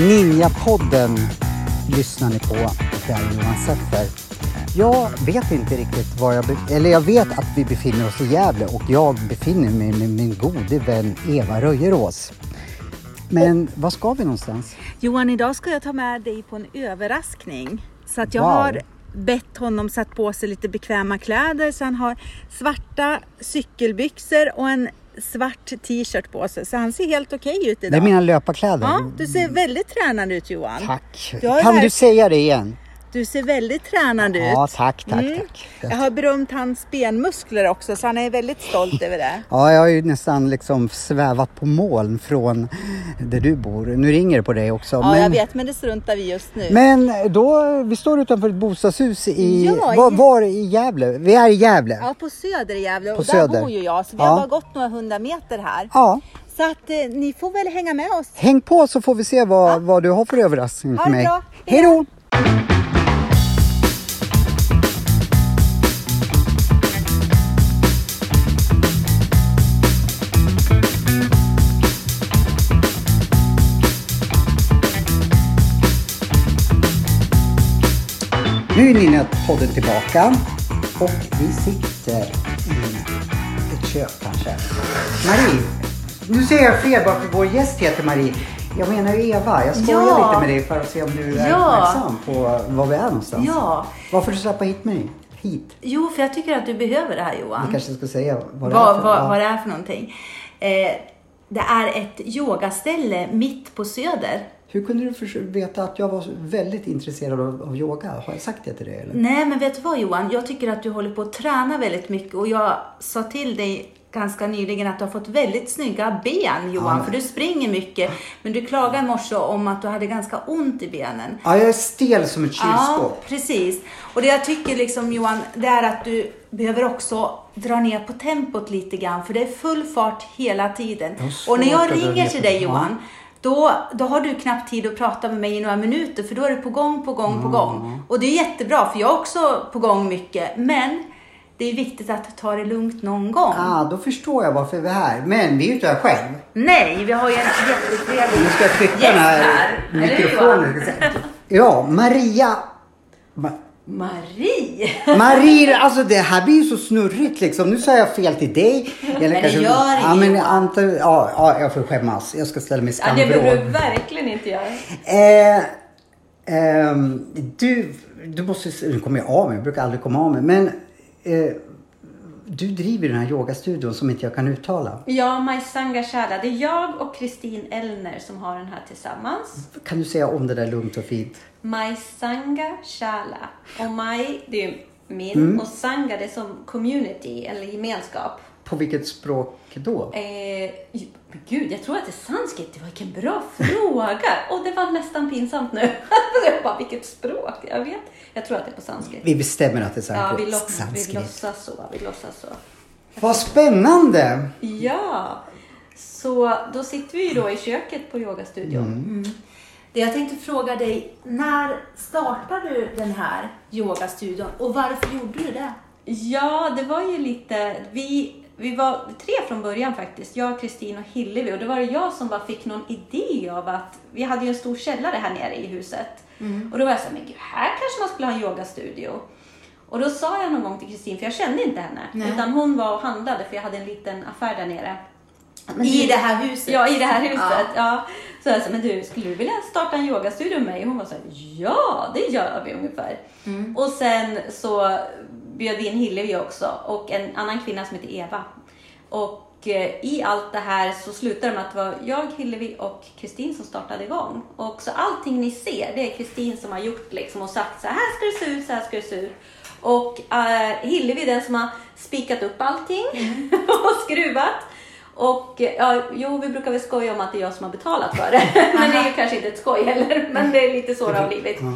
Ninjapodden lyssnar ni på. Det är Johan Seffer. Jag vet inte riktigt var jag... Be- eller jag vet att vi befinner oss i Gävle och jag befinner mig med min gode vän Eva Röjerås. Men var ska vi någonstans? Johan, idag ska jag ta med dig på en överraskning. Så att jag Wow. har bett honom satt på sig lite bekväma kläder. Så han har svarta cykelbyxor och en svart t-shirt på sig. Så han ser helt okej ut Det är idag. mina löparkläder. Ja, du ser väldigt tränad ut Johan. Tack. Du Kan här- du säga det igen? Du ser väldigt tränad ut. Ja, tack, tack, Mm. tack. Jag har berömt hans benmuskler också så han är väldigt stolt över det. Ja, jag har ju nästan liksom svävat på moln från där du bor. Nu ringer det på dig också. Ja, jag vet men det struntar vi just nu. Men då, vi står utanför ett bostadshus i, Ja, i- var, var i Gävle? Vi är i Gävle. Ja, på Söder i Gävle På och där Söder. bor ju jag så vi Ja. har bara gått några hundra meter här. Ja, Så att eh, ni får väl hänga med oss. häng på så får vi se vad, vad du har för överraskning Ha till det mig. bra. Hej då! Nu är Ninja-podden tillbaka och vi sitter i ett kök kanske. Marie, nu säger jag fel bara för vår gäst heter Marie. Jag menar ju Eva. Jag skojar Ja. lite med dig för att se om du är Ja. uppmärksam på var vi är någonstans. Ja. Varför du släppa hit mig? Hit? Jo, för jag tycker att du behöver det här Johan. Vi kanske ska säga vad det vad, är för ja. vad det är för någonting. Eh, det är ett yogaställe mitt på Söder. Hur kunde du veta att jag var väldigt intresserad av, av yoga? Har jag sagt det till dig eller? Nej, men vet du vad Johan? Jag tycker att du håller på att träna väldigt mycket och jag sa till dig ganska nyligen att du har fått väldigt snygga ben Johan, men- för du springer mycket. Men du klagade i morse om att du hade ganska ont i benen. Ja, jag är stel som ett Ja, kylskåp. precis. Och det jag tycker liksom Johan, det är att du behöver också dra ner på tempot lite grann, för det är full fart hela tiden. Och när jag ringer till dig. Johan, då, då har du knappt tid att prata med mig i några minuter, för då är du på gång, på gång, på gång. Och det är jättebra, för jag är också på gång mycket. Men det är viktigt att ta det lugnt någon gång. Ah, då förstår jag varför vi är här. Men vi är ju inte här själv. Nej, vi har ju en jättetrevlig Nu ska jag trycka gäst den här här. Mikrofonen. Ja, Maria. Ma- Marie! Marie, alltså det här blir ju så snurrigt liksom. Nu sa jag fel till dig. Eller Men det gör ja, men anta, ja, ja, jag får skämmas. Jag ska ställa mig i Ja, det behöver du verkligen inte göra. Eh, ehm, du, du måste, nu kommer jag av mig, jag brukar aldrig komma av mig. Men eh, du driver den här yogastudion som inte jag kan uttala. Ja, Maj Sangha Shala. Det är jag och Kristin Ellner som har den här tillsammans. Kan du säga om det där lugnt och fint? Maj Sangha Shala. Och Maj, det är min. Mm. Och Sangha, det är som community eller gemenskap. På vilket språk då? Eh, gud, jag tror att det är sanskrit. Det var vilken bra fråga. Och det var nästan pinsamt nu. jag bara, vilket språk? Jag vet. Jag tror att det är på sanskrit. Vi bestämmer att det är Ja, sanskrit. vi, låtsas, vi sanskrit. låtsas så. Vi låtsas så. Vad spännande! Ja, så då sitter vi ju då i köket på yogastudion. Mm. Det jag tänkte fråga dig, när startade du den här yogastudion och varför gjorde du det? Ja, det var ju lite, vi, vi var tre från början faktiskt, jag, Kristin och Hillevi. Och det var det jag som bara fick någon idé av att, vi hade ju en stor källare här nere i huset. Och då var jag så här, men gud, här kanske man skulle ha en yogastudio. Och då sa jag någon gång till Kristin, för jag kände inte henne, Nej. utan hon var och handlade för jag hade en liten affär där nere. Men I du- det här huset? Ja, i det här huset. Ja. Ja. Så jag sa, men du, skulle du vilja starta en yogastudio med mig? Och hon var så här, ja, det gör vi ungefär. Mm. Och sen så bjöd in Hillevi också och en annan kvinna som heter Eva. Och eh, i allt det här så slutade det med att det var jag, Hillevi och Kristin som startade igång. Och så allting ni ser, det är Kristin som har gjort liksom och sagt så här ska det se ut, så här ska det se ut. Och eh, Hillevi den som har spikat upp allting och skruvat. Och eh, ja, jo, vi brukar väl skoja om att det är jag som har betalat för det. men det är ju kanske inte ett skoj heller. Men det är lite så det har blivit. Ja.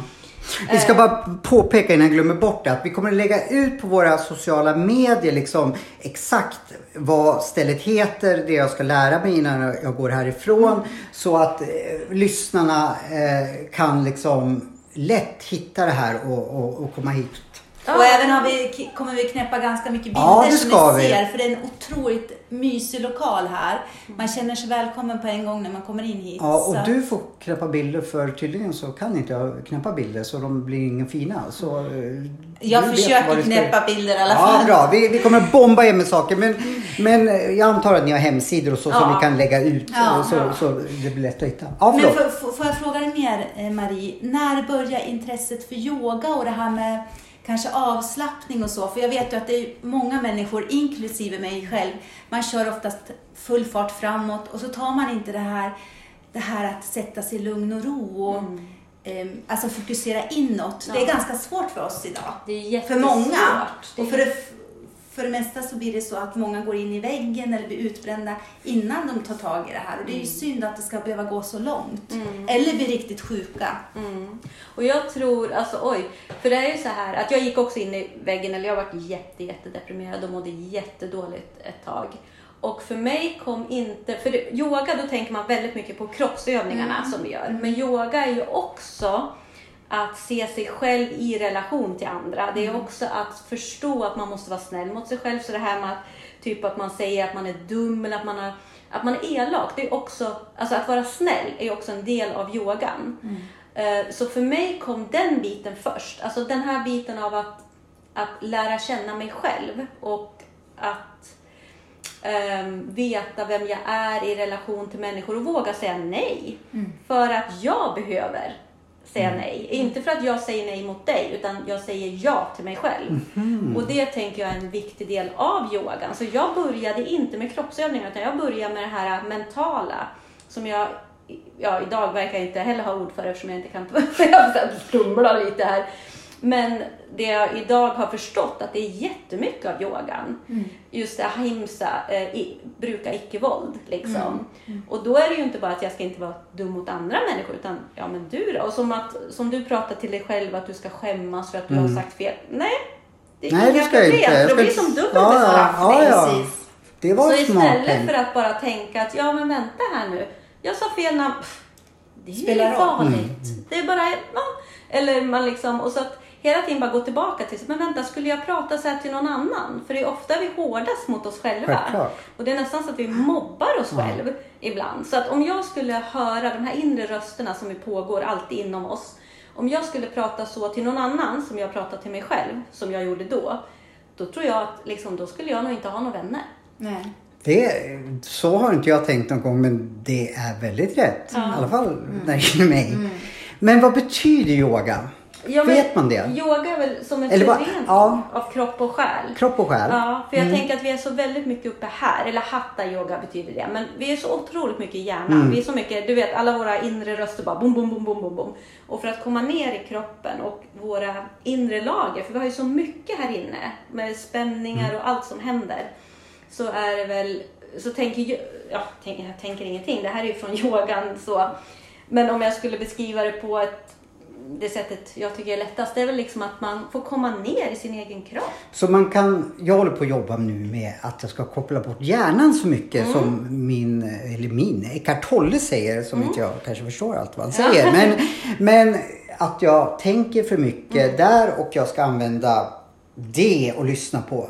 Vi ska bara påpeka innan jag glömmer bort det att vi kommer att lägga ut på våra sociala medier liksom exakt vad stället heter, det jag ska lära mig innan jag går härifrån. Så att eh, lyssnarna eh, kan liksom lätt hitta det här och, och, och komma hit. Och även har vi, kommer vi knäppa ganska mycket bilder Ja, det som ska ni vi. ser. För det är en otroligt mysig lokal här. Man känner sig välkommen på en gång när man kommer in hit. Ja, och Så- du får knäppa bilder för tydligen så kan inte jag knäppa bilder så de blir ingen fina. Så, eh, Jag försöker det ska- knäppa bilder i alla Ja, fall. bra. Vi, vi kommer bomba er med saker. Men, men eh, jag antar att ni har hemsidor och så som Ja. vi kan lägga ut Ja. eh, så, så det blir lätt att hitta. Ja, Men förlåt. får, jag fråga dig mer, Marie? När börjar intresset för yoga och det här med kanske avslappning och så? För jag vet ju att det är många människor, inklusive mig själv, man kör oftast full fart framåt och så tar man inte det här, det här att sätta sig i lugn och ro och eh, alltså fokusera inåt. Det är Ja. ganska svårt för oss idag. Det är För jättesvårt. många. Det Och för det, för det mesta så blir det så att många går in i väggen eller blir utbrända innan de tar tag i det här. Och det är ju synd att det ska behöva gå så långt. Eller bli riktigt sjuka. Mm. Och jag tror, alltså oj, för det är ju så här att jag gick också in i väggen, eller jag varit jätte, jättedeprimerad och mådde jättedåligt ett tag. Och för mig kom inte, för yoga då tänker man väldigt mycket på kroppsövningarna som vi gör. Men yoga är ju också att se sig själv i relation till andra. Det är också att förstå att man måste vara snäll mot sig själv. Så det här med att, typ att man säger att man är dum eller att man, har, att man är elak. Det är också, alltså att vara snäll är också en del av yogan. Eh, Så för mig kom den biten först. Alltså den här biten av att, att lära känna mig själv och att ehm, veta vem jag är i relation till människor och våga säga nej. För att jag behöver säga nej. Inte för att jag säger nej mot dig, utan jag säger ja till mig själv. Och det tänker jag är en viktig del av yogan. Så jag började inte med kroppsövningar, utan jag började med det här mentala. Som jag, ja idag verkar jag inte heller ha ord för eftersom jag inte kan, jag stumlar lite här. Men det jag idag har förstått att det är jättemycket av yogan. Just det ahimsa, eh, i, bruka icke-våld liksom. Och då är det ju inte bara att jag ska inte vara dum mot andra människor utan ja men du då? Och som, att, som du pratar till dig själv att du ska skämmas för att du har sagt fel. Nej, det är Nej, det inga ska problem. inte. Jag för det ska blir som dubbelt Ja, ja, bestraffning. ja, ja. Precis. Det var Så smart istället tänkt. för att bara tänka att ja men vänta här nu, jag sa fel namn. Pff, Det är inget roll. farligt. Det är bara, ja. Eller man liksom, och så att hela tiden bara gå tillbaka till, men vänta, skulle jag prata så här till någon annan? För det är ofta vi hårdast mot oss själva. Självklart. Och det är nästan så att vi mobbar oss själva ibland. Så att om jag skulle höra de här inre rösterna som ju pågår alltid inom oss. Om jag skulle prata så till någon annan som jag pratar till mig själv, som jag gjorde då. Då tror jag att liksom, då skulle jag nog inte ha några vänner. Nej. Det, så har inte jag tänkt någon gång men det är väldigt rätt. I alla fall när det gäller mig. Men vad betyder yoga? Ja, Vet man det? Yoga är väl som en Eller bara- förening ja. av kropp och själ. Kropp och själ? Ja, för jag tänker att vi är så väldigt mycket uppe här, eller hatta yoga betyder det, men vi är så otroligt mycket i hjärnan. Vi är så mycket, du vet alla våra inre röster bara bom, bom, bom, bom, bom, bom. Och för att komma ner i kroppen och våra inre lager, för vi har ju så mycket här inne med spänningar och allt som händer. Så är det väl, så tänker jag, ja, tänk, jag tänker ingenting, det här är ju från yogan så. Men om jag skulle beskriva det på ett det sättet jag tycker är lättast, det är väl liksom att man får komma ner i sin egen kropp. Så man kan, jag håller på att jobba nu med att jag ska koppla bort hjärnan så mycket Mm. som min, eller min, Eckart Tolle säger som Mm. inte jag kanske förstår allt vad han säger. Men, men att jag tänker för mycket Mm. där och jag ska använda det och lyssna på.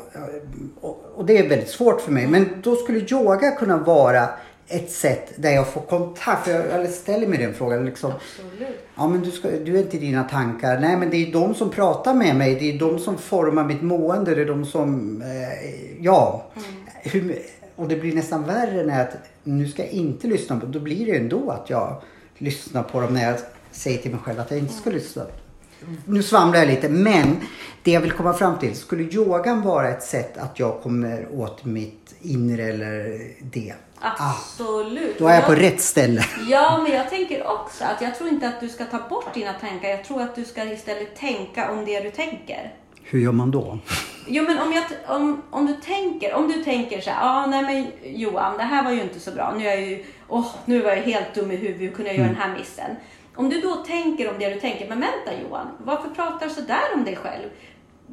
Och, och det är väldigt svårt för mig. Mm. Men då skulle yoga kunna vara ett sätt där jag får kontakt. För jag, jag ställer mig den frågan. Liksom, Absolut. Ja men du, ska, du är inte dina tankar. Nej men det är de som pratar med mig. Det är de som formar mitt mående. Det är de som, eh, ja. Hur, och det blir nästan värre när jag, nu ska jag inte lyssna på. Då blir det ändå att jag lyssnar på dem när jag säger till mig själv att jag inte ska lyssna. Nu svamlar jag lite men det jag vill komma fram till. Skulle yogan vara ett sätt att jag kommer åt mitt inre eller det? Ah, Absolut. då är jag på rätt ställe. Ja, men jag tänker också att jag tror inte att du ska ta bort dina tankar. Jag tror att du ska istället tänka om det du tänker. Hur gör man då? Jo, men om, jag, om, om du tänker, om du tänker så här, ah, nej men Johan, det här var ju inte så bra. Nu är jag ju åh, nu var jag helt dum i huvudet, hur kunde jag göra den här missen? Om du då tänker om det du tänker, men vänta Johan, varför pratar du sådär om dig själv?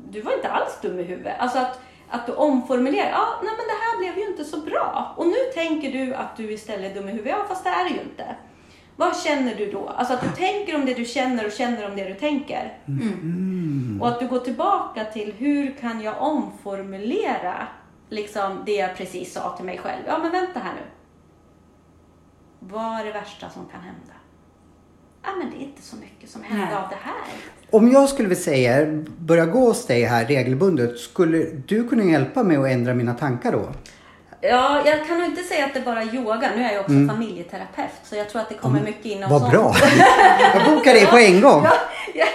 Du var inte alls dum i huvudet. Alltså att, att du omformulerar, ja, nej men det här blev ju inte så bra. Och nu tänker du att du istället är dum i huvudet, ja fast det är du ju inte. Vad känner du då? Alltså att du tänker om det du känner och känner om det du tänker. Och att du går tillbaka till hur kan jag omformulera liksom det jag precis sa till mig själv. Ja men vänta här nu. Vad är det värsta som kan hända? Ja men det är inte så mycket som händer av det här. Om jag skulle vilja säga, börja gå hos dig här regelbundet, skulle du kunna hjälpa mig att ändra mina tankar då? Ja, jag kan nog inte säga att det är bara yoga. Nu är jag också familjeterapeut så jag tror att det kommer mycket inom Vad sånt. bra! Jag bokar det på en gång. Ja, ja.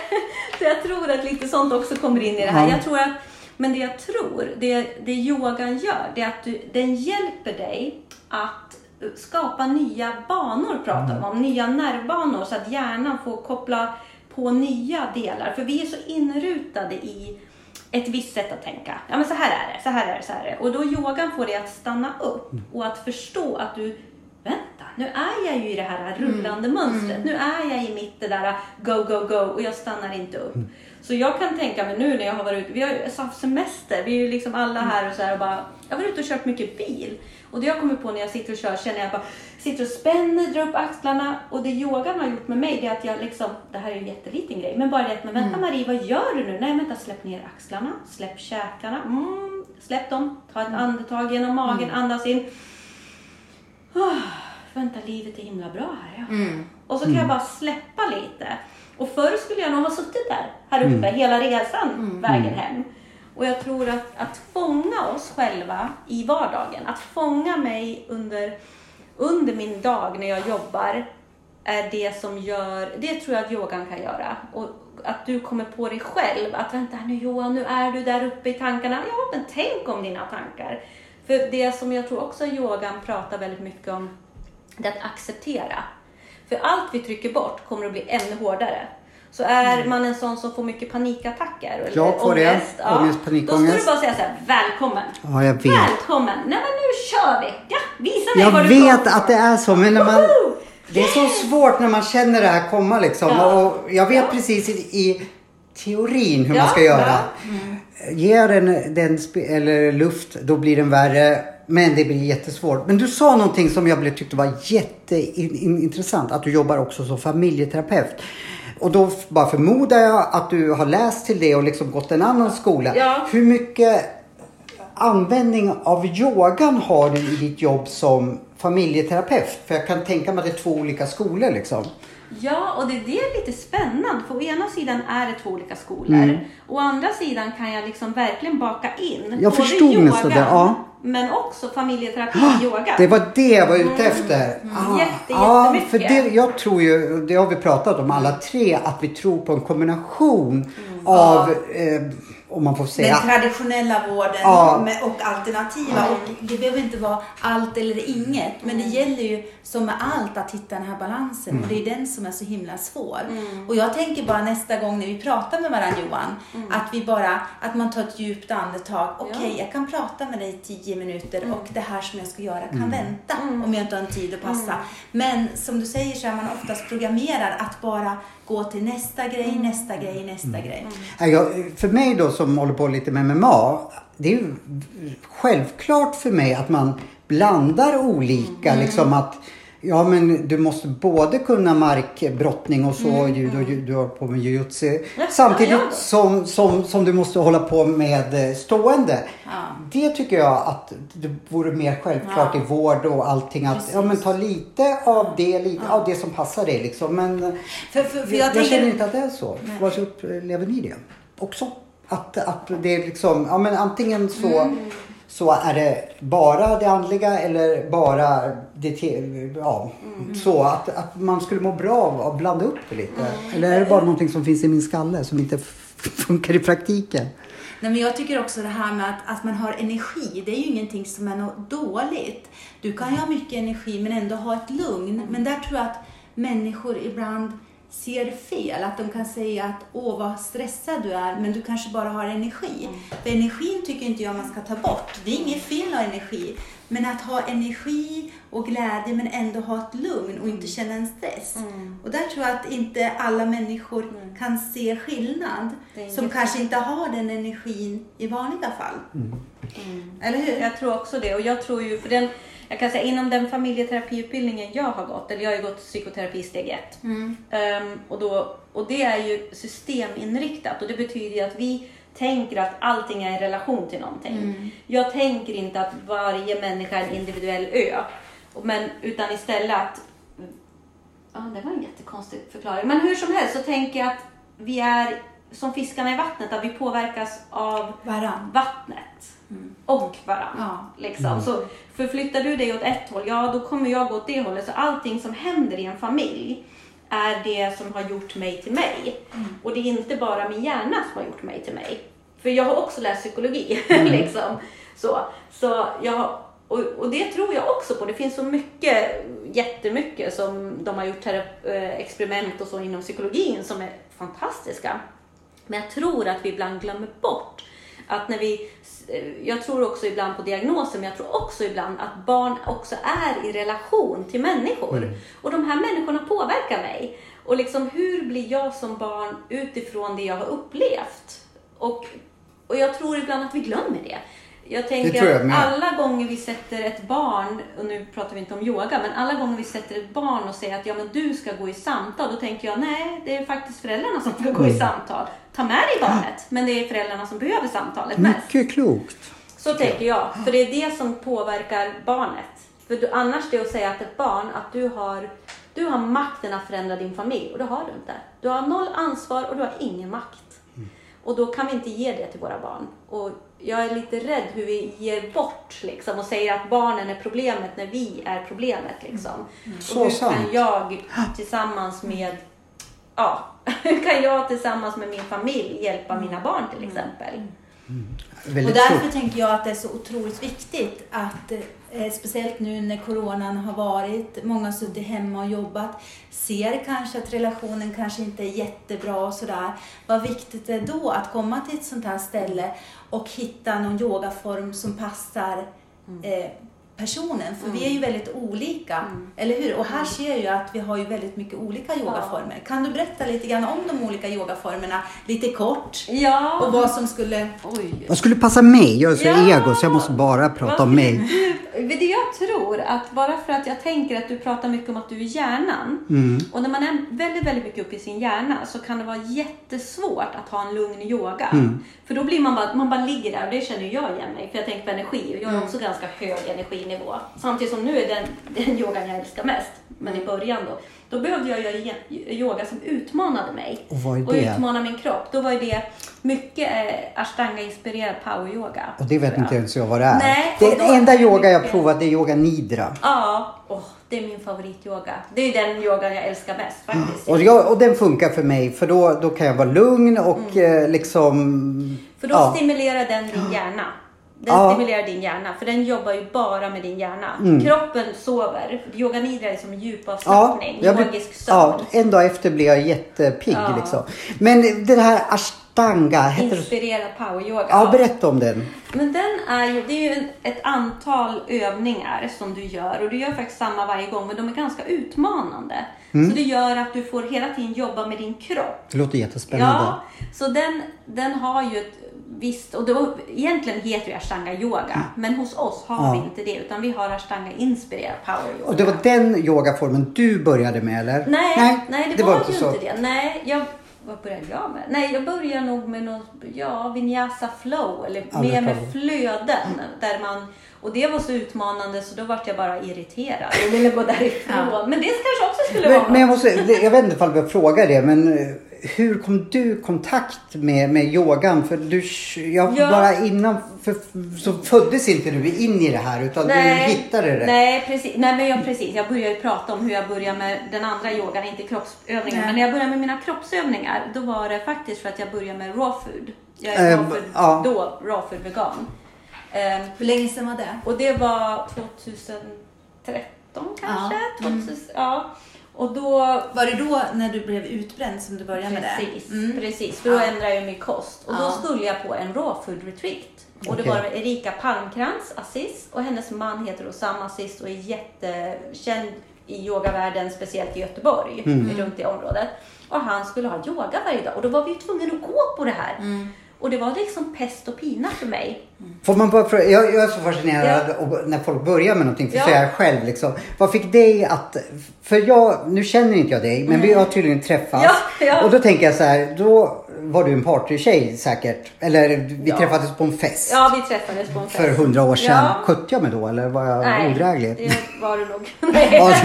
Så jag tror att lite sånt också kommer in i det här. Ja. Jag tror att, men det jag tror, det, det yogan gör, det är att du, den hjälper dig att skapa nya banor, pratar de om. Nya nervbanor så att hjärnan får koppla på nya delar. För vi är så inrutade i ett visst sätt att tänka. Ja men så här är det, så här är det, så här är det. Och då yogan får dig att stanna upp och att förstå att du Vänta, nu är jag ju i det här rullande mönstret. Nu är jag i mitt det där go, go, go och jag stannar inte upp. Så jag kan tänka mig nu när jag har varit ute, vi har ju haft semester, vi är ju liksom alla här och så här och bara, jag har varit ute och kört mycket bil. Och det jag kommer på när jag sitter och kör känner jag bara, sitter och spänner, drar upp axlarna och det yogan har gjort med mig det är att jag liksom, det här är en jätteliten grej, men bara det att, men vänta Marie, vad gör du nu? Nej vänta, släpp ner axlarna, släpp käkarna, mm, släpp dem, ta ett andetag genom magen, andas in. Ah, vänta, livet är himla bra här. Ja. Och så kan jag bara släppa lite. Och förr skulle jag nog ha suttit där, här uppe, hela resan, vägen hem. Och jag tror att, att fånga oss själva i vardagen, att fånga mig under, under min dag när jag jobbar, är det som gör, det tror jag att yogan kan göra. Och att du kommer på dig själv, att vänta nu Johan, nu är du där uppe i tankarna. Ja, men tänk om dina tankar. För det som jag tror också yogan pratar väldigt mycket om, det är att acceptera. För allt vi trycker bort kommer att bli ännu hårdare. Så är man en sån som får mycket panikattacker eller Jag får det. ångest, ja, Ångest, då ska panikångest. du bara säga så här, välkommen. Ja, jag vet. Välkommen. Nej men nu kör vi. Ja, visa mig Jag var du vet kom. att det är så, men när man... Woho! Det är så svårt när man känner det här komma liksom. Ja. Och jag vet Ja. precis i, i teorin hur Ja, man ska göra. ja. Ge den, den eller luft, då blir den värre. Men det blir jättesvårt. Men du sa någonting som jag tyckte var jätteintressant. Att du jobbar också som familjeterapeut. Och då bara förmodar jag att du har läst till det och liksom gått en annan skola. Ja. Hur mycket användning av yogan har du i ditt jobb som familjeterapeut? För jag kan tänka mig att det är två olika skolor liksom. Ja, och det, det är lite spännande. För å ena sidan är det två olika skolor. Å andra sidan kan jag liksom verkligen baka in Mm. Jag både förstod yogan, nästan det, ja. Men också familjeterapi och yoga. Det var det jag var ute efter. Ah, Jätte, ja, jättemycket. för det, jag tror ju, det har vi pratat om alla tre, att vi tror på en kombination av, eh, om man får säga, Den traditionella vården Ja. med, och alternativa. Och det behöver inte vara allt eller inget. Men det gäller ju som med allt att hitta den här balansen. Och det är den som är så himla svår. Och jag tänker bara nästa gång när vi pratar med varandra Johan. Att vi bara, att man tar ett djupt andetag. Okej, jag kan prata med dig i tio minuter och det här som jag ska göra kan vänta. Om jag inte har en tid att passa. Men som du säger så är man oftast programmerad att bara gå till nästa grej, nästa grej, nästa grej. Jag, för mig då som håller på lite med MMA, det är ju självklart för mig att man blandar olika. Mm. Liksom att, ja men du måste både kunna markbrottning och så, Mm, judo, ju- du har på med jujutsu. Ja, Samtidigt ja, ja. som, som, som du måste hålla på med eh, stående. Ja. Det tycker jag att det vore mer självklart Ja. i vård och allting. Att Precis. ja, men ta lite av det, lite av det som passar dig liksom. Men För, för, för jag, jag, jag tänker, känner inte att det är så. Varför upplever ni det också? Att, att det är liksom, ja men antingen så, Mm. så är det bara det andliga eller bara det, te- ja, Mm. så att, att man skulle må bra av att blanda upp det lite. Mm. Eller är det bara någonting som finns i min skalle som inte funkar i praktiken? Nej, men jag tycker också det här med att, att man har energi, det är ju ingenting som är något dåligt. Du kan ju ha mycket energi men ändå ha ett lugn. Men där tror jag att människor ibland ser fel. Att de kan säga att åh vad stressad du är, men du kanske bara har energi. Mm. För energin tycker inte jag man ska ta bort. Det är inget fel att ha energi. Men att ha energi och glädje men ändå ha ett lugn och inte känna en stress. Mm. Och där tror jag att inte alla människor kan se skillnad. Som kanske inte har den energin i vanliga fall. Eller hur? Jag tror också det. Och jag tror ju, för den, jag kan säga inom den familjeterapiutbildningen jag har gått, eller jag har ju gått psykoterapi steg ett. Mm. Ehm, och, då, och det är ju systeminriktat och det betyder ju att vi tänker att allting är i relation till någonting. Jag tänker inte att varje människa är en individuell ö. Men, utan istället att... Ja, det var en jättekonstig förklaring. Men hur som helst så tänker jag att vi är som fiskarna i vattnet, att vi påverkas av Varann. vattnet och varandra. Ja. Liksom. Så förflyttar du dig åt ett håll, ja då kommer jag gå åt det hållet. Så allting som händer i en familj är det som har gjort mig till mig. Och det är inte bara min hjärna som har gjort mig till mig. För jag har också läst psykologi. liksom. så, så jag, och, och det tror jag också på. Det finns så mycket, jättemycket som de har gjort här, eh, experiment och så inom psykologin som är fantastiska. Men jag tror att vi ibland glömmer bort att när vi, jag tror också ibland på diagnoser, men jag tror också ibland att barn också är i relation till människor. Och de här människorna påverkar mig. Och liksom hur blir jag som barn utifrån det jag har upplevt? Och, och jag tror ibland att vi glömmer det. Jag tänker jag att alla gånger vi sätter ett barn, och nu pratar vi inte om yoga, men alla gånger vi sätter ett barn och säger att ja men du ska gå i samtal, då tänker jag nej, det är faktiskt föräldrarna som ska gå Mm. i samtal. Ta med dig barnet, men det är föräldrarna som behöver samtalet mest. Mycket klokt. Så tänker jag, för det är det som påverkar barnet. För du, annars det att säga att ett barn, att du har, du har makten att förändra din familj, och det har du inte. Du har noll ansvar och du har ingen makt. Och då kan vi inte ge det till våra barn. Och jag är lite rädd hur vi ger bort liksom, och säger att barnen är problemet när vi är problemet. Liksom. Så och hur sant. kan jag tillsammans med Ja, hur kan jag tillsammans med min familj hjälpa mina barn till exempel? Och Väldigt därför klokt. tänker jag att det är så otroligt viktigt att, eh, speciellt nu när coronan har varit, många har suttit hemma och jobbat, ser kanske att relationen kanske inte är jättebra och sådär. Vad viktigt det är då att komma till ett sånt här ställe och hitta någon yogaform som passar eh, personen. För vi är ju väldigt olika, eller hur? Och här ser jag ju att vi har ju väldigt mycket olika yogaformer. Kan du berätta lite grann om de olika yogaformerna, lite kort? Ja. Och vad som skulle... Oj. Vad skulle passa mig? Jag är så Ja. ego så jag måste bara prata om mig. Du, det jag tror att bara för att jag tänker att du pratar mycket om att du är hjärnan. Mm. Och när man är väldigt, väldigt mycket uppe i sin hjärna så kan det vara jättesvårt att ha en lugn yoga. Mm. För då blir man bara, man bara ligger där och det känner jag igen mig. För jag tänker på energi och jag Mm. har också ganska hög energinivå. Samtidigt som nu är den, den yogan jag älskar mest. Men Mm. i början då, då behövde jag göra yoga som utmanade mig. Och vad är Och det? utmana min kropp. Då var det mycket eh, ashtanga-inspirerad power-yoga. Och det vet inte ens jag vad det är. Nej, det och då enda yoga jag provat är yoga nidra. Ja, åh, det är min favorityoga. Det är den yogan jag älskar mest faktiskt. Och, jag, och den funkar för mig för då, då kan jag vara lugn och eh, liksom... Mm. För då ja. stimulerar den din hjärna. Den Ja. stimulerar din hjärna, för den jobbar ju bara med din hjärna. Mm. Kroppen sover. Yoga nidra är som Ja, djupavslappning, blir, yogisk sömn. ja, en dag efter blir jag jättepigg Ja. liksom. Men det här ashtanga, heter det? Inspirerad poweryoga. Ja, berätta om den. Men den är ju, det är ju ett antal övningar som du gör och du gör faktiskt samma varje gång men de är ganska utmanande. Mm. Så det gör att du får hela tiden jobba med din kropp. Det låter jättespännande. Ja, så den, den har ju ett visst, och då, egentligen heter det ashtanga yoga, men hos oss har Ja. vi inte det utan vi har ashtanga inspirerad power yoga. Och det var den yogaformen du började med eller? Nej, nej, det, var, ju så. inte det. Nej, jag, vad började jag med? Nej, jag började nog med något, ja, vinyasa flow, eller Ja, mer det med flöden. Där man, och det var så utmanande så då vart jag bara irriterad och ville gå därifrån. Men det kanske också skulle vara Men, men jag, måste, det- jag vet inte ifall jag frågar det, men eh, hur kom du i kontakt med, med yogan? För du, jag Ja. bara innan, för, så föddes inte du in i det här utan du hittade det. Nej, precis. Nej, men jag, precis. Jag började prata om hur jag började med den andra yogan, inte kroppsövningar. Nej. Men när jag började med mina kroppsövningar, då var det faktiskt för att jag började med raw food. Jag är Eh, raw food, ja. då raw food vegan. Ehm, Hur länge sedan var det? och det var 2013 kanske? Ja. Mm. 2000, ja. Och då Var det då när du blev utbränd som du började med det? Precis, Mm. precis. För då Ja. ändrade jag min kost. Och Ja. då skulle jag på en raw food retreat. Och det Okej. var Erika Palmkrantz, Aziz, och hennes man heter Osama Aziz och är jättekänd i yogavärlden, speciellt i Göteborg, runt i området. Och han skulle ha yoga varje dag och då var vi ju tvungna att gå på det här. Och det var liksom pest och pina för mig. Får man bara fråga, jag, jag är så fascinerad och när folk börjar med någonting, för Ja. jag själv liksom. Vad fick dig att, för jag, nu känner inte jag dig, men vi har tydligen träffats. Ja, ja. Och då tänker jag så här, då var du en partystjej säkert. Eller vi Ja. träffades på en fest. Ja, vi träffades på en fest. För hundra år sedan. Ja. Skötte jag mig då eller var jag Nej, odräglig? det var du nog. Ja, Nej.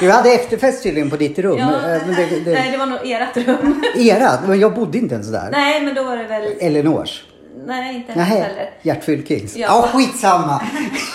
Du hade efterfest tydligen på ditt rum. Ja, Eh, det, det, Nej, det var nog ert rum. Era, men jag bodde inte ens där. Nej, men då var det väl... Elinors. Nej, inte hennes heller. Gert Fylkings. Ja, Ja. skitsamma.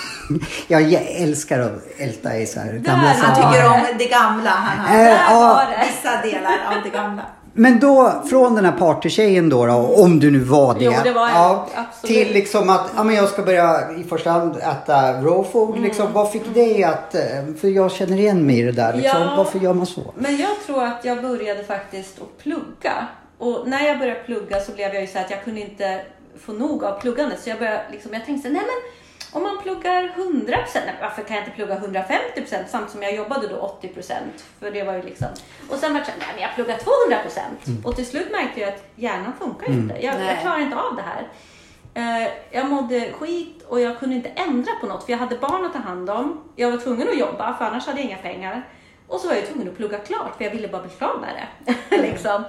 jag älskar att älta i så här gamla Han tycker om det gamla. Han har Eh, Där var det. vissa delar av det gamla. Men då, från den här partytjejen då, då om du nu var det. Jo, det var jag. ja, Absolut. Till liksom att ja, men jag ska börja i första hand äta raw food. Mm. Liksom, vad fick dig att, eh, för jag känner igen mig i det där. Liksom. Ja. Varför gör man så? Men jag tror att jag började faktiskt att plugga. Och när jag började plugga så blev jag ju så att jag kunde inte få nog av pluggandet. Så jag, började, liksom, jag tänkte så nej men om man pluggar 100%, nej, varför kan jag inte plugga 150% samtidigt som jag jobbade då 80%? För det var ju liksom. Och sen var det så här, nej men jag pluggar 200%. Och till slut märkte jag att hjärnan funkar ju inte. Jag, jag klarar inte av det här. Eh, jag mådde skit och jag kunde inte ändra på något för jag hade barn att ta hand om. Jag var tvungen att jobba för annars hade jag inga pengar. Och så var jag tvungen att plugga klart för jag ville bara bli klar med det. liksom.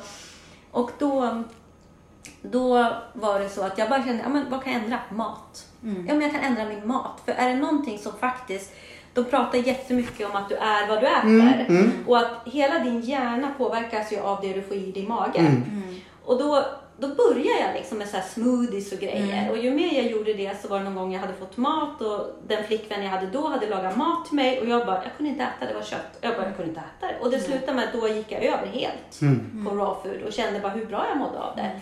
Och då, då var det så att jag bara kände, ja, men vad kan jag ändra? Mat. Ja, men jag kan ändra min mat. För är det någonting som faktiskt, de pratar jättemycket om att du är vad du äter. Och att hela din hjärna påverkas ju av det du får i din mage. Och då, då började jag liksom med så här smoothies och grejer. Och ju mer jag gjorde det så var det någon gång jag hade fått mat och den flickvän jag hade då hade lagat mat till mig och jag bara, jag kunde inte äta, det var kött. Jag bara, jag kunde inte äta det. Och det slutade med att då gick jag över helt på raw food och kände bara hur bra jag mådde av det.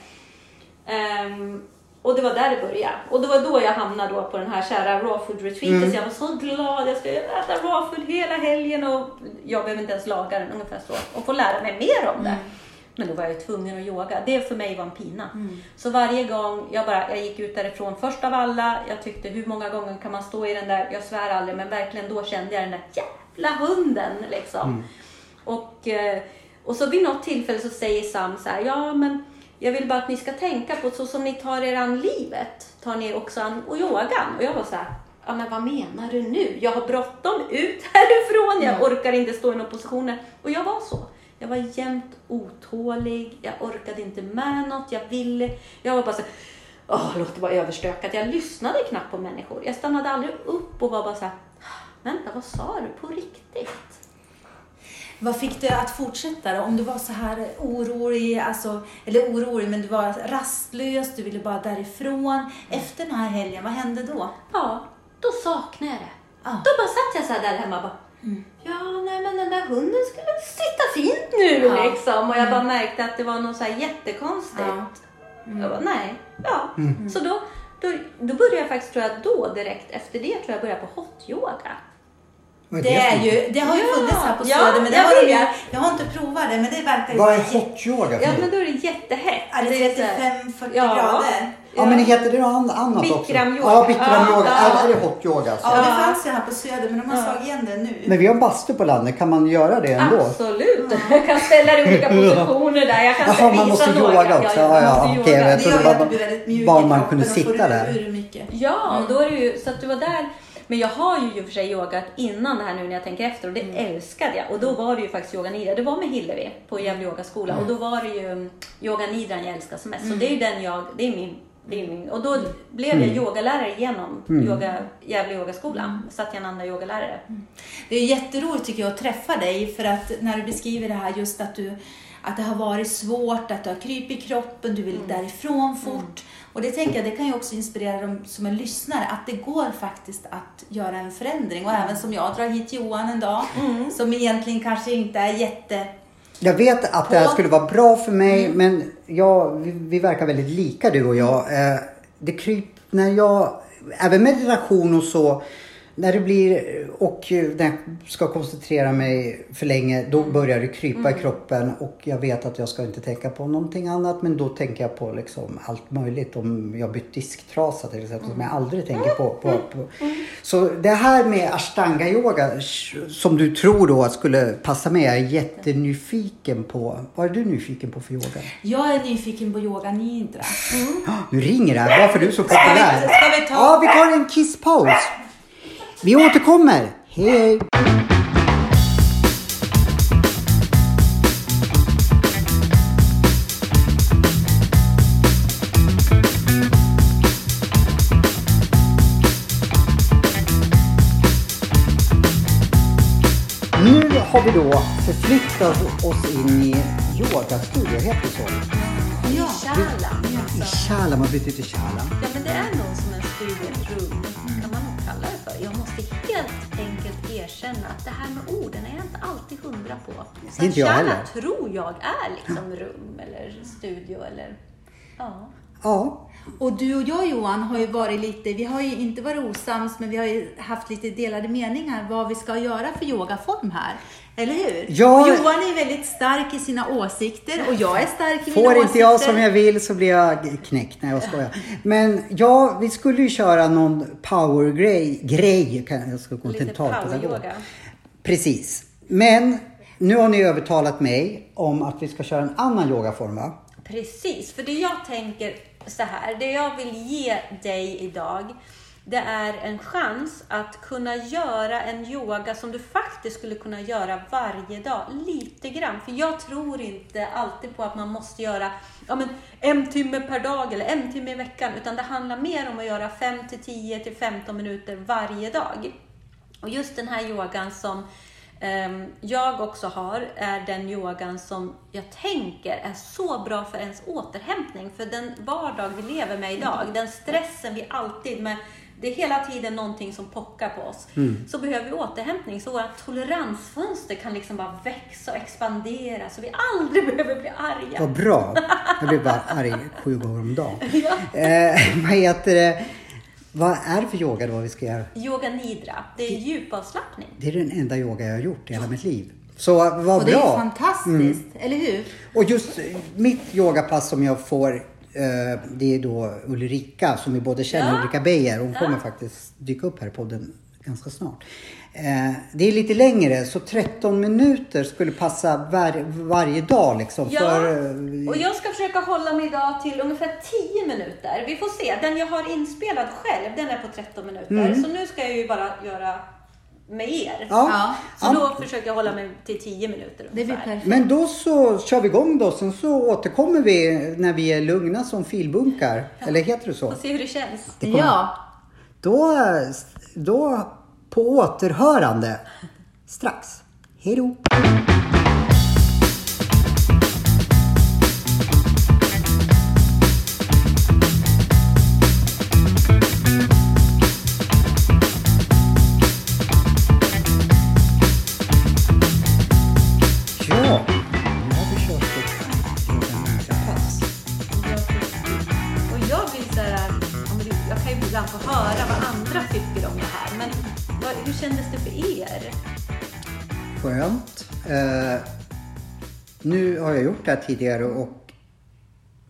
Ehm, och det var där det började. Och det var då jag hamnade då på den här kära raw food retreaten. Så jag var så glad. Jag skulle äta raw food hela helgen och jag behöver inte ens laga den ungefär så. Och få lära mig mer om det. Men då var jag ju tvungen att yoga. Det för mig var en pina. Så varje gång jag bara, jag gick ut därifrån först av alla. Jag tyckte hur många gånger kan man stå i den där, jag svär aldrig, men verkligen då kände jag den där jävla hunden liksom. Och, eh, och så vid något tillfälle så säger Sam så här, ja men jag vill bara att ni ska tänka på så som ni tar er an livet, tar ni också an och yogan. Och jag var så här, ja men vad menar du nu? Jag har bråttom ut härifrån, jag orkar inte stå i någon position. Och jag var så. Jag var jämt otålig, jag orkade inte med något, jag ville, jag var bara så här, åh låt det vara överstökat. Jag lyssnade knappt på människor. Jag stannade aldrig upp och var bara så här, vänta vad sa du på riktigt? Vad fick dig att fortsätta då? Om du var så här orolig, alltså, eller orolig, men du var rastlös, du ville bara därifrån. Efter den här helgen, vad hände då? Ja, då saknade jag det. Ja. Då bara satt jag så här där hemma och bara, ja nej men den där hunden skulle sitta fint nu Ja. liksom. Och jag bara märkte att det var något så här jättekonstigt. Ja. Jag bara, nej, ja. Så då, då, då började jag faktiskt, tror jag, då direkt efter det, tror jag började på hot yoga. Vad Det, är ju, det har ju Ja, funnits här på ja, Söder, men det jag har de ju, jag har inte provat det, men det verkar ju Vad är hot yoga för Ja, men då är det jättehett. Är det är så här- 35-40 Ja. grader? Ja men heter det något an- annat också? Bikramyoga. Ja, bikramyoga. Ja. Är det hot yoga alltså? Ja, det Ja. fanns ju här på Söder, men de har Ja. slagit igen det nu. Men vi har bastu på landet, kan man göra det ändå? Absolut. Jag kan ställa dig i olika positioner där. Jag kan Jaha, man måste några. yoga också. Ja, ja, okej, yoga. jag trodde bara- bara man kunde sitta där. Ja, då är det ju så att du var där. Men jag har ju i och för sig yogat innan det här nu när jag tänker efter och det älskade jag. Och då var det ju faktiskt yoga nidra. Det var med Hillevi på Gävle yogaskola och då var det ju mm, yoga nidran jag älskar som mest. Så det är ju den jag, det är min. Och då blev jag yogalärare genom yoga, Gävle yogaskola. Satyananda yogalärare. Det är jätteroligt tycker jag att träffa dig för att när du beskriver det här just att du att det har varit svårt, att du har kryp i kroppen, du vill Mm. därifrån fort. Och det tänker jag, det kan ju också inspirera dem som en lyssnare, att det går faktiskt att göra en förändring. Och även som jag drar hit Johan en dag, Mm. som egentligen kanske inte är jätte... Jag vet att det här På- skulle vara bra för mig men jag, vi, vi verkar väldigt lika du och jag. Eh, det kryp, när jag, även meditation och så. När det blir och när jag ska koncentrera mig för länge då börjar det krypa i kroppen och jag vet att jag ska inte tänka på någonting annat men då tänker jag på liksom allt möjligt. Om jag bytt disktrasa till exempel som jag aldrig tänker på. på, på. Så det här med ashtanga yoga som du tror då skulle passa mig. Jag är jättenyfiken på. Vad är du nyfiken på för yoga? Jag är nyfiken på yoga nidra. Nu ringer det här. Varför är du så populär? ska vi ta- Ja, vi tar en kisspaus. Vi återkommer. Hej, hej. Nu har vi då förflyttat oss in i yogastudio, heter det så? Ja. Kärlan. I Kärla, man byter till Kärla. Ja, men det är nog som en studierum, erkänna att det här med orden är jag inte alltid hundra på. Så Inte jag heller. tror jag är liksom rum eller studio eller... Ja. Ja, Och du och jag Johan har ju varit lite, vi har ju inte varit osams men vi har ju haft lite delade meningar vad vi ska göra för yogaform här. Eller hur? Ja. Och Johan är väldigt stark i sina åsikter och jag är stark i mina Får åsikter. inte jag som jag vill så blir jag knäckt. Nej, jag skojar. Men ja, vi skulle ju köra någon powergrej. Grej, jag ska gå Lite talpedagog. poweryoga. Precis. Men nu har ni övertalat mig om att vi ska köra en annan yogaform va? Precis, för det jag tänker så här, det jag vill ge dig idag, det är en chans att kunna göra en yoga som du faktiskt skulle kunna göra varje dag, lite grann. För jag tror inte alltid på att man måste göra ja, men, en timme per dag eller en timme i veckan, utan det handlar mer om att göra 5 till 10 till 15 minuter varje dag. Och just den här yogan som ehm, jag också har är den yogan som jag tänker är så bra för ens återhämtning. För den vardag vi lever med idag, den stressen vi alltid med det är hela tiden någonting som pockar på oss. Så behöver vi återhämtning så våra toleransfönster kan liksom bara växa och expandera så vi aldrig behöver bli arga. Vad bra. Jag blir bara arg sju gånger om dagen. Eh, vad heter det? Vad är det för yoga då vi ska göra? Yoga nidra, det är djupavslappning. Det är den enda yoga jag har gjort i hela mitt liv. Så vad Och det är bra. fantastiskt, eller hur? Och just mitt yogapass som jag får, det är då Ulrika som vi både känner, Ja. Ulrika Beijer. Hon kommer faktiskt dyka upp här i podden ganska snart. Eh, det är lite längre, så 13 minuter skulle passa var, varje dag liksom. Ja, För, eh, och jag ska försöka hålla mig idag till ungefär 10 minuter. Vi får se. Den jag har inspelad själv, den är på 13 minuter. Så nu ska jag ju bara göra med er. Ja. Ja, Så Ja. då försöker jag hålla mig till 10 minuter Det blir ungefär. perfekt. Men då så kör vi igång då, sen så återkommer vi när vi är lugna som filbunkar. Eller heter det så? Får se hur det känns. kommer- Ja, Då, då på återhörande strax. Hej då! Jag gjort det här tidigare och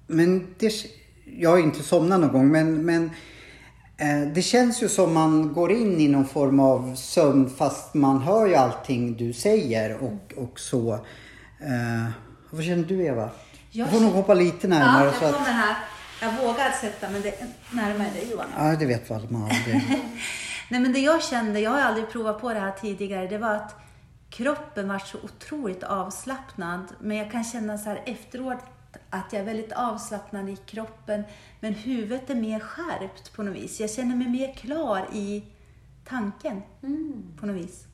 men det, jag har inte somnat någon gång men, men eh, det känns ju som man går in i någon form av sömn fast man hör ju allting du säger och, och så. Eh, vad känner du Eva? Jag Du får nog hoppa lite ja närmare. jag så att, här. Jag vågar sätta mig närmare dig Johan. ja, det vet väl man aldrig. Nej men det jag kände, jag har aldrig provat på det här tidigare, det var att kroppen var så otroligt avslappnad. Men jag kan känna så här efteråt att jag är väldigt avslappnad i kroppen. Men huvudet är mer skärpt på något vis. Jag känner mig mer klar i tanken på något vis.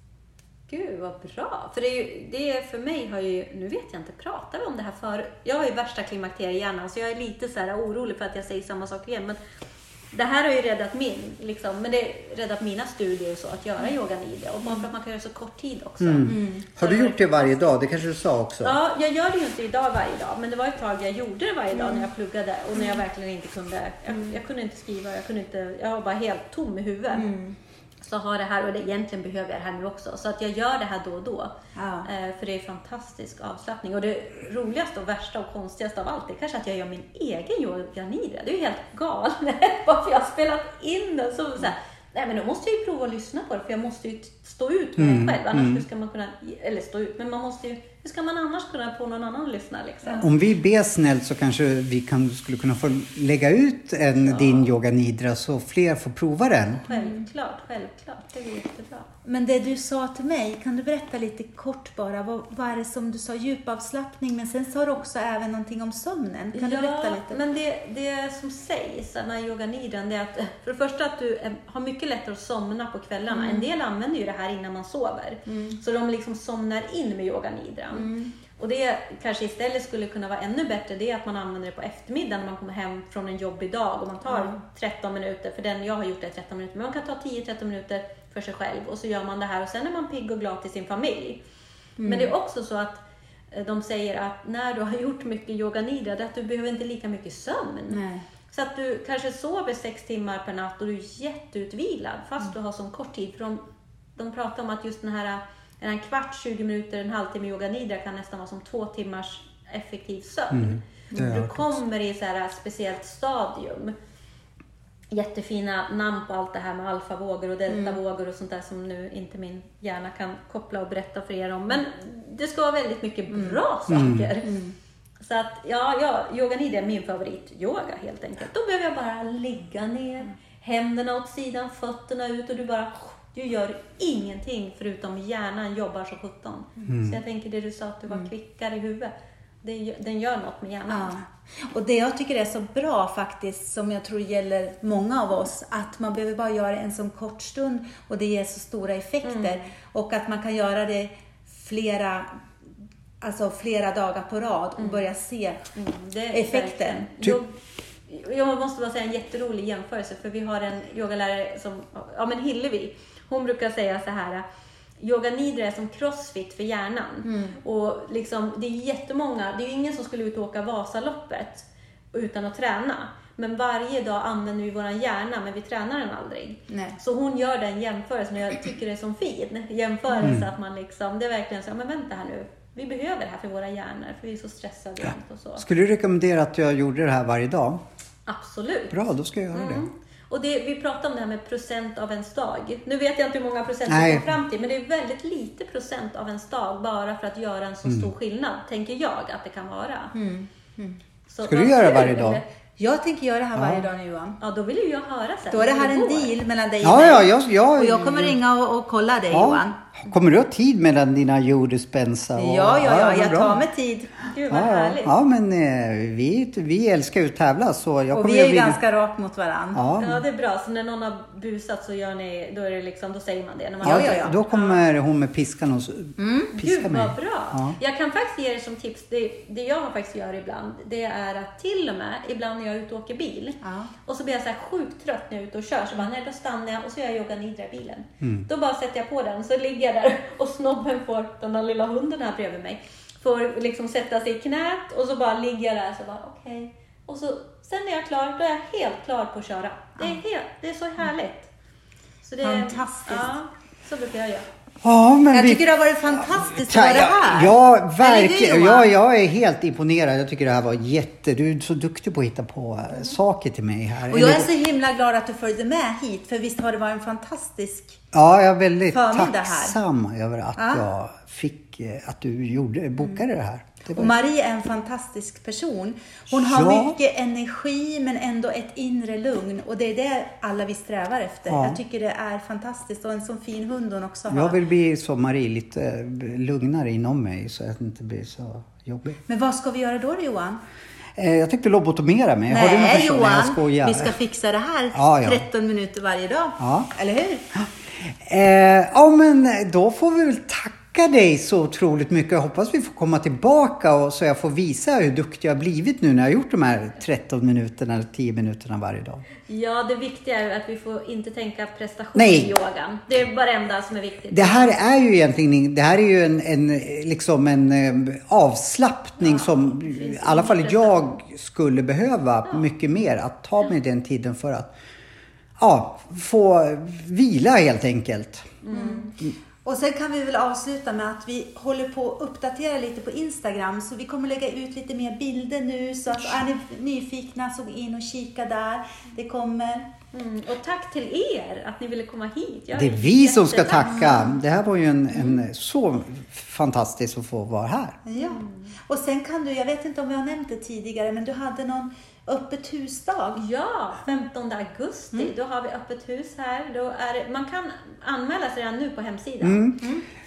Gud vad bra! För det är ju, det är för mig har ju, nu vet jag inte, pratade vi om det här förut? Jag har ju värsta klimakteriehjärnan så jag är lite så här orolig för att jag säger samma sak igen. Men det här har ju räddat min, liksom, men det räddat mina studier och så, att göra yoga nidra. Och bara för att man kan göra så kort tid också. Har du gjort det varje dag? Det kanske du sa också? Ja, jag gör det ju inte idag varje dag, men det var ett tag jag gjorde det varje dag när jag pluggade och när jag verkligen inte kunde, jag, jag kunde inte skriva, jag kunde inte, jag var bara helt tom i huvudet. Så har det här, och det egentligen behöver jag det här nu också, så att jag gör det här då och då. Ja. Eh, För det är fantastisk avslappning. Och det roligaste och värsta och konstigaste av allt är kanske att jag gör min egen yoga nidra. Det är ju helt galet. Varför jag har spelat in den. Så, så här, nej men då måste jag ju prova att lyssna på det, för jag måste ju stå ut med Mm, det själv. Annars mm. ska man kunna, eller stå ut, men man måste ju, hur ska man annars kunna få någon annan att lyssna liksom? Om vi ber snällt så kanske vi kan, skulle kunna få lägga ut en din yoga nidra så fler får prova den. Självklart, självklart. Det är jättebra. Men det du sa till mig, kan du berätta lite kort bara? Vad, vad är det som du sa? Djupavslappning, men sen sa du också även någonting om sömnen. Kan du berätta lite? men det, det som sägs med yoga nidran, det är att för det första att du har mycket lättare att somna på kvällarna. Mm. En del använder ju det här innan man sover. Så de liksom somnar in med yoga nidran. Mm. Och det kanske istället skulle kunna vara ännu bättre, det är att man använder det på eftermiddagen när man kommer hem från en jobbig dag och man tar Mm. 13 minuter, för den jag har gjort det i 13 minuter, men man kan ta 10-13 minuter för sig själv och så gör man det här och sen är man pigg och glad till sin familj. Men det är också så att eh, de säger att när du har gjort mycket yoga nidra, det är att du behöver inte lika mycket sömn. Nej. Så att du kanske sover sex timmar per natt och du är jätteutvilad fast du har så kort tid. För de, de pratar om att just den här en kvart, 20 minuter, en halvtimme yoga nidra kan nästan vara som två timmars effektiv sömn. jag du kommer i så här speciellt stadium. Jättefina namn på allt det här med alfavågor och deltavågor och sånt där som nu inte min hjärna kan koppla och berätta för er om. Men det ska vara väldigt mycket bra saker. Så att ja, ja yoga nidra är min favorit-yoga helt enkelt. Då behöver jag bara ligga ner, händerna åt sidan, fötterna ut och du bara du gör ingenting förutom hjärnan jobbar så sjutton. Så jag tänker det du sa att du var kvickare i huvudet. Det, den gör något med hjärnan. Ja. Och det jag tycker är så bra faktiskt, som jag tror gäller många av oss, att man behöver bara göra en sån kort stund och det ger så stora effekter. Och att man kan göra det flera, alltså flera dagar på rad och börja se Mm, effekten. Jag, jag måste bara säga en jätterolig jämförelse för vi har en yogalärare som, ja men Hillevi, hon brukar säga så här Yoga nidra är som crossfit för hjärnan. Och liksom, det är jättemånga, det är ju ingen som skulle ut och åka Vasaloppet utan att träna. Men varje dag använder vi vår hjärna men vi tränar den aldrig. Nej. Så hon gör den jämförelsen och jag tycker det är så fin jämförelse att man liksom, det är verkligen så, ja, men vänta här nu. Vi behöver det här för våra hjärnor för vi är så stressade jämt och så. Skulle du rekommendera att jag gjorde det här varje dag? Absolut. Bra, då ska jag göra det. Mm. Och det, vi pratade om det här med procent av ens dag. Nu vet jag inte hur många procent vi kom fram till, men det är väldigt lite procent av ens dag bara för att göra en så Mm. stor skillnad, tänker jag att det kan vara. Så, Ska du göra kul, varje dag? Jag tänker göra det här varje dag nu Johan. Ja, då vill ju jag höra sen. Då är det här en deal mellan dig och Ja, mig. ja, jag, jag, Och jag kommer ringa och, och kolla dig Johan. Kommer du ha tid mellan dina Joe Dispenza och... Ja, ja, ja, jag tar mig tid. Gud vad Ja, härligt. ja, men eh, vi, vi älskar ju att tävla så jag Och vi är ju vilja- ganska rakt mot varandra. Ja, Ja, det är bra. Så när någon har busat så gör ni, då är det liksom, då säger man det. När man ja, ja, ja. Då kommer hon med piskan och s- piska Gud mig. vad bra! Ja. Jag kan faktiskt ge er som tips, det, det jag faktiskt gör ibland, det är att till och med ibland när jag är ute och åker bil Ja. och så blir jag så här sjukt trött när jag är ute och kör, så bara, nej då stannar jag och så gör jag yoga nidra i bilen. Mm. Då bara sätter jag på den, så ligger jag där och snobben får, den där lilla hunden här bredvid mig, får liksom sätta sig i knät och så bara ligger jag där så bara okej. Och så, sen är jag klar, då är jag helt klar på att köra. Det är, helt, det är så härligt. Så det, Fantastiskt. Ja, så brukar jag göra. Ja, men Jag vi... tycker det har varit fantastiskt att vara här. ja, verkligen. Ja, jag är helt imponerad. Jag tycker det här var jätte... Du är så duktig på att hitta på eh, saker till mig här. Och jag är så himla glad att du följde med hit, för visst har det varit en fantastisk... Ja, jag är väldigt förmiddag här. tacksam över att Ja. jag fick, eh, att du gjorde, bokade det här. Var... Och Marie är en fantastisk person. Hon har Ja. mycket energi men ändå ett inre lugn. Och det är det alla vi strävar efter. Ja. Jag tycker det är fantastiskt. Och en sån fin hund hon också har. Jag vill bli som Marie, lite eh, lugnare inom mig så att det inte blir så jobbigt. Men vad ska vi göra då, Johan? Eh, Jag tänkte lobotomera mig. Har du Nej? Nej, jag Johan. skojar. Vi ska fixa det här Ja, ja. 13 minuter varje dag. Ja. Eller hur? Eh, ja, men då får vi väl tacka dig så otroligt mycket. Jag hoppas vi får komma tillbaka och så jag får visa hur duktig jag har blivit nu när jag har gjort de här 13 minuterna eller 10 minuterna varje dag. Ja, det viktiga är att vi får inte tänka prestation Nej. i yogan. Det är bara det enda som är viktigt. Det här är ju egentligen det här är ju en, en, liksom en eh, avslappning som i alla fall jag skulle behöva mycket mer. Att ta mig den tiden för att ja, få vila helt enkelt. Och sen kan vi väl avsluta med att vi håller på att uppdatera lite på Instagram. Så vi kommer lägga ut lite mer bilder nu. Så att är ni nyfikna så gå in och kika där. Det kommer. Mm. Och tack till er att ni ville komma hit. Jag Det är vi som ska tacka. Det här var ju en, en så fantastiskt att få vara här. Ja. Och sen kan du, jag vet inte om vi har nämnt det tidigare, men du hade någon öppet husdag. Ja, 15 augusti. Då har vi öppet hus här. Då är man kan anmäla sig redan nu på hemsidan.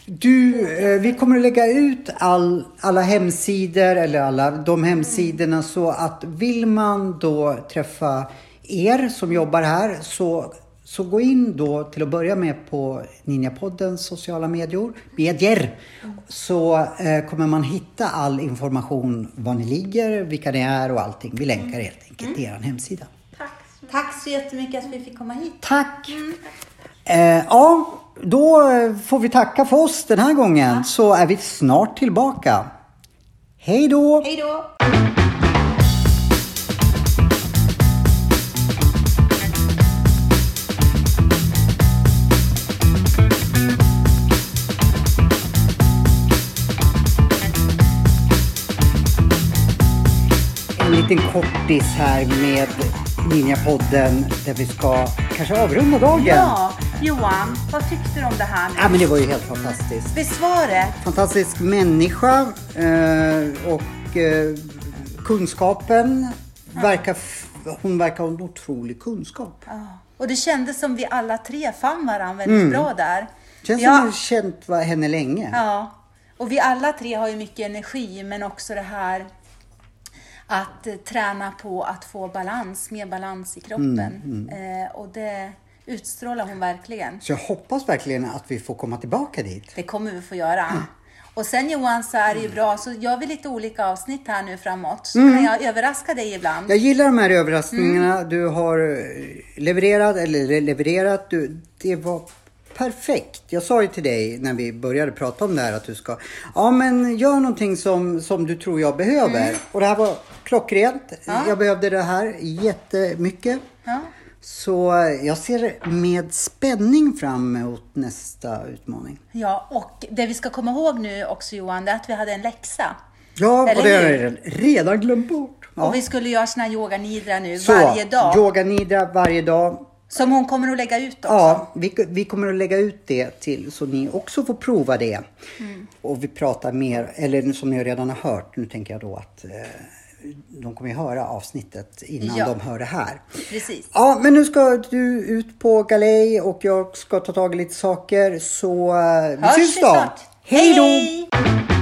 Du, eh, vi kommer att lägga ut all, alla hemsidor eller alla de hemsidorna så att vill man då träffa er som jobbar här så, så gå in då till att börja med på Ninjapoddens sociala medier, medier. Så eh, kommer man hitta all information var ni ligger, vilka ni är och allting. Vi länkar helt enkelt till er hemsida. Tack. Tack så jättemycket att vi fick komma hit. Tack! Eh, ja, då får vi tacka för oss den här gången så är vi snart tillbaka. Hej då! Hej då! Liten kortis här med Ninjapodden där vi ska kanske avrunda dagen. Ja, Johan, vad tyckte du om det här nu? Ja, men det var ju helt fantastiskt. Visst var det? Fantastisk människa eh, och eh, kunskapen verkar, hon verkar ha en otrolig kunskap. Ja. Och det kändes som vi alla tre fann varandra väldigt bra där. Känns ja, som jag känt henne länge. Ja, och vi alla tre har ju mycket energi, men också det här att eh, träna på att få balans, mer balans i kroppen. Eh, och det utstrålar hon verkligen. Så jag hoppas verkligen att vi får komma tillbaka dit. Det kommer vi få göra. Och sen Johan så är det ju bra, så gör vi lite olika avsnitt här nu framåt. Så kan jag överraska dig ibland. Jag gillar de här överraskningarna du har eh, levererat, eller le- levererat. Du, det var perfekt. Jag sa ju till dig när vi började prata om det här att du ska, ja men gör någonting som, som du tror jag behöver. Och det här var klockrent. Jag behövde det här jättemycket. Ja. Så jag ser med spänning fram emot nästa utmaning. ja, och det vi ska komma ihåg nu också Johan, det är att vi hade en läxa. Ja, Eller och det har jag redan glömt bort. Ja. Och vi skulle göra såna här yoga nidra nu Så, varje dag. yoga nidra varje dag. Som hon kommer att lägga ut också. Ja, vi, vi kommer att lägga ut det till så ni också får prova det. Mm. Och vi pratar mer, eller som ni redan har hört, nu tänker jag då att eh, de kommer ju höra avsnittet innan Ja. de hör det här. Precis. Ja, men nu ska du ut på galej och jag ska ta tag i lite saker så eh, vi Hörs syns då. Hej då!